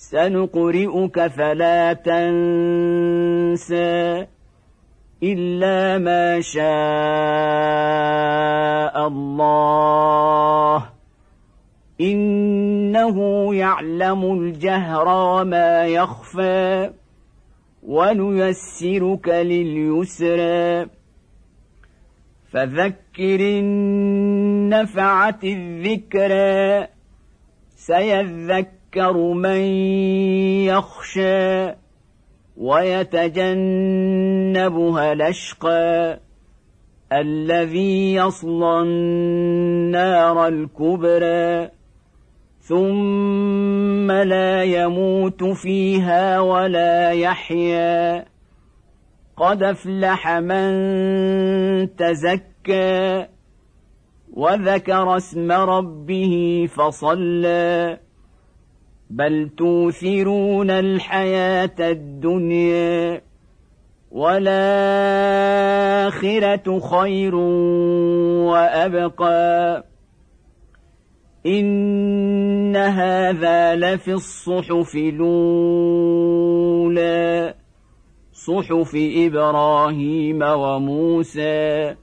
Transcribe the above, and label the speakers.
Speaker 1: سنقرئك فلا تنسى إلا ما شاء الله. إنه يعلم الجهر وما يخفى ونيسرك لليسرى. فذكر النفعه الذكرى سيذكر من يخشى ويتجنبها الأشقى الذي يصلى النار الكبرى ثم لا يموت فيها ولا يحيا قد أفلح من تزكى وذكر اسم ربه فصلى بل توثرون الحياة الدنيا والاخره خير وابقى ان هذا لفي الصحف الاولى صحف إبراهيم وموسى